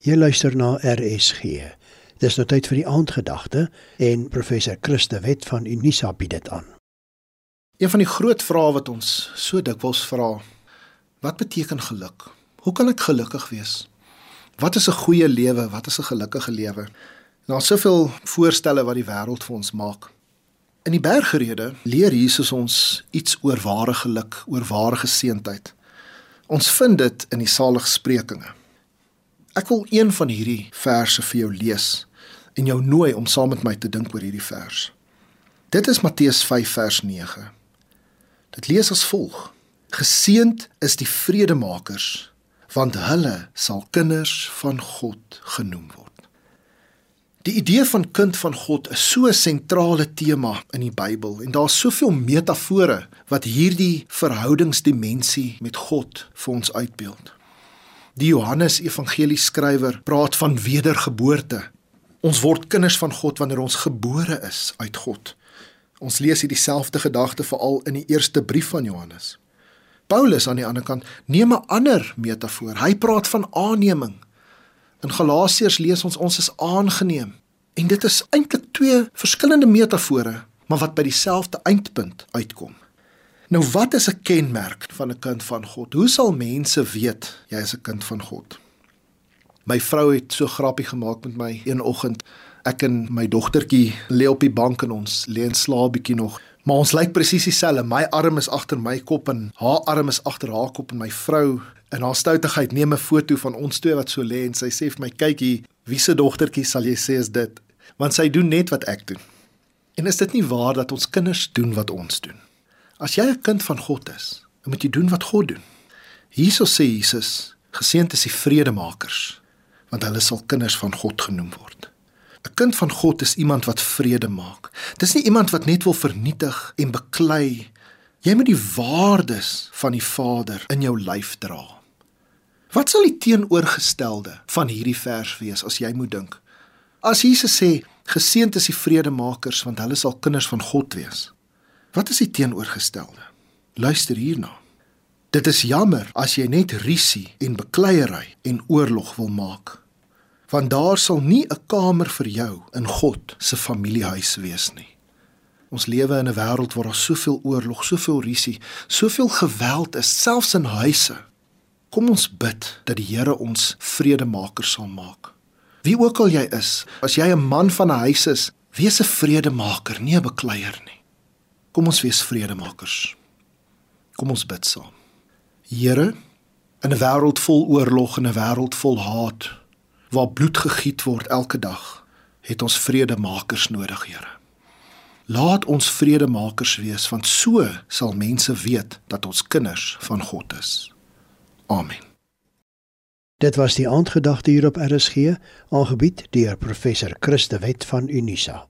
Jy luister na RSG. Dis nou tyd vir die aandgedagte en professor Christe Wet van Unisa bied dit aan. Een van die groot vrae wat ons so dikwels vra, wat beteken geluk? Hoe kan ek gelukkig wees? Wat is 'n goeie lewe? Wat is 'n gelukkige lewe? Daar's soveel voorstelle wat die wêreld vir ons maak. In die bergrede leer Jesus ons iets oor ware geluk, oor ware geseentheid. Ons vind dit in die Saligsprekinge. Ek wil een van hierdie verse vir jou lees en jou nooi om saam met my te dink oor hierdie vers. Dit is Matteus 5 vers 9. Dit lees as volg: Geseend is die vredemakers, want hulle sal kinders van God genoem word. Die idee van kind van God is so 'n sentrale tema in die Bybel en daar's soveel metafore wat hierdie verhoudingsdimensie met God vir ons uitbeeld. Die Johannes Evangelie skrywer praat van wedergeboorte. Ons word kinders van God wanneer ons gebore is uit God. Ons lees hier dieselfde gedagte veral in die eerste brief van Johannes. Paulus aan die ander kant neem 'n ander metafoor. Hy praat van aanneming. In Galasiërs lees ons ons is aangeneem. En dit is eintlik twee verskillende metafore, maar wat by dieselfde eindpunt uitkom. Nou wat is 'n kenmerk van 'n kind van God? Hoe sal mense weet jy is 'n kind van God? My vrou het so grappie gemaak met my een oggend. Ek en my dogtertjie lê op die bank en ons lê en slaap bietjie nog. Maar ons lyk presies dieselfde. My arm is agter my kop en haar arm is agter haar kop en my vrou in haar stoutigheid neem 'n foto van ons twee wat so lê en sy sê vir my kyk hier, wie se dogtertjie sal jy sê is dit? Want sy doen net wat ek doen. En is dit nie waar dat ons kinders doen wat ons doen? As jy 'n kind van God is, dan moet jy doen wat God doen. Hierso sê Jesus, geseënd is die vredemakers, want hulle sal kinders van God genoem word. 'n Kind van God is iemand wat vrede maak. Dis nie iemand wat net wil vernietig en beklei. Jy moet die waardes van die Vader in jou lyf dra. Wat sal die teenoorgestelde van hierdie vers wees as jy moet dink? As Jesus sê, geseënd is die vredemakers, want hulle sal kinders van God wees. Wat is die teenoorgestelde? Luister hierna. Dit is jammer as jy net risie en bekleierery en oorlog wil maak. Want daar sal nie 'n kamer vir jou in God se familiehuis wees nie. Ons lewe in 'n wêreld waar daar soveel oorlog, soveel risie, soveel geweld is, selfs in huise. Kom ons bid dat die Here ons vredemaker sal maak. Wie ook al jy is, as jy 'n man van 'n huis is, wees 'n vredemaker, nie 'n bekleier nie. Kom ons wees vredemakers. Kom ons bid saam. Here, in 'n wêreld vol oorlog en 'n wêreld vol haat waar bloed gegiet word elke dag, het ons vredemakers nodig, Here. Laat ons vredemakers wees, want so sal mense weet dat ons kinders van God is. Amen. Dit was die aandgedagte hier op RSG, aangebied deur professor Christe Wet van Unisa.